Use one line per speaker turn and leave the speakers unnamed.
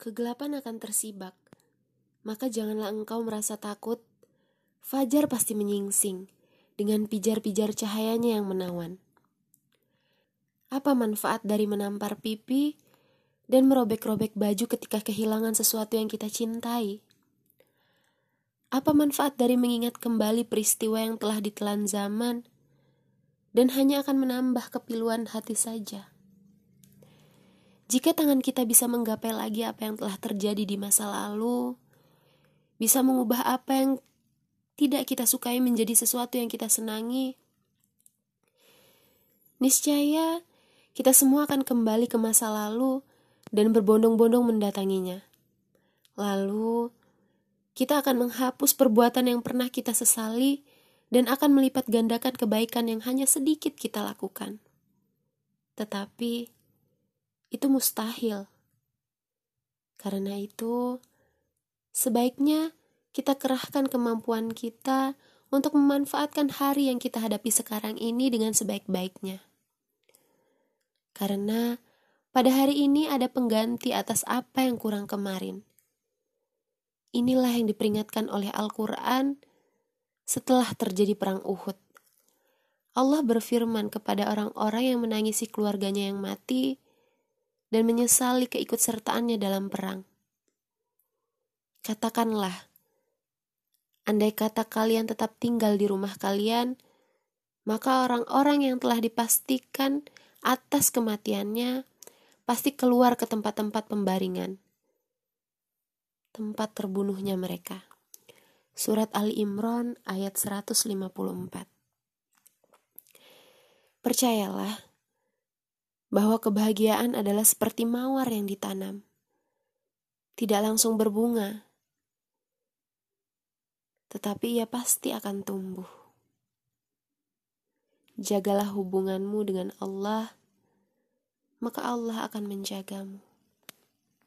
Kegelapan akan tersibak, maka janganlah engkau merasa takut. Fajar pasti menyingsing dengan pijar-pijar cahayanya yang menawan. Apa manfaat dari menampar pipi dan merobek-robek baju ketika kehilangan sesuatu yang kita cintai? Apa manfaat dari mengingat kembali peristiwa yang telah ditelan zaman dan hanya akan menambah kepiluan hati saja? Jika tangan kita bisa menggapai lagi apa yang telah terjadi di masa lalu, bisa mengubah apa yang tidak kita sukai menjadi sesuatu yang kita senangi, niscaya kita semua akan kembali ke masa lalu dan berbondong-bondong mendatanginya. Lalu, kita akan menghapus perbuatan yang pernah kita sesali dan akan melipat gandakan kebaikan yang hanya sedikit kita lakukan. Tetapi, itu mustahil. Karena itu, sebaiknya kita kerahkan kemampuan kita untuk memanfaatkan hari yang kita hadapi sekarang ini dengan sebaik-baiknya. Karena pada hari ini ada pengganti atas apa yang kurang kemarin. Inilah yang diperingatkan oleh Al-Quran setelah terjadi perang Uhud. Allah berfirman kepada orang-orang yang menangisi keluarganya yang mati, dan menyesali keikutsertaannya dalam perang. Katakanlah, andai kata kalian tetap tinggal di rumah kalian, maka orang-orang yang telah dipastikan atas kematiannya pasti keluar ke tempat-tempat pembaringan, tempat terbunuhnya mereka. Surat Ali Imran ayat 154 Percayalah, bahwa kebahagiaan adalah seperti mawar yang ditanam, tidak langsung berbunga, tetapi ia pasti akan tumbuh. Jagalah hubunganmu dengan Allah, maka Allah akan menjagamu.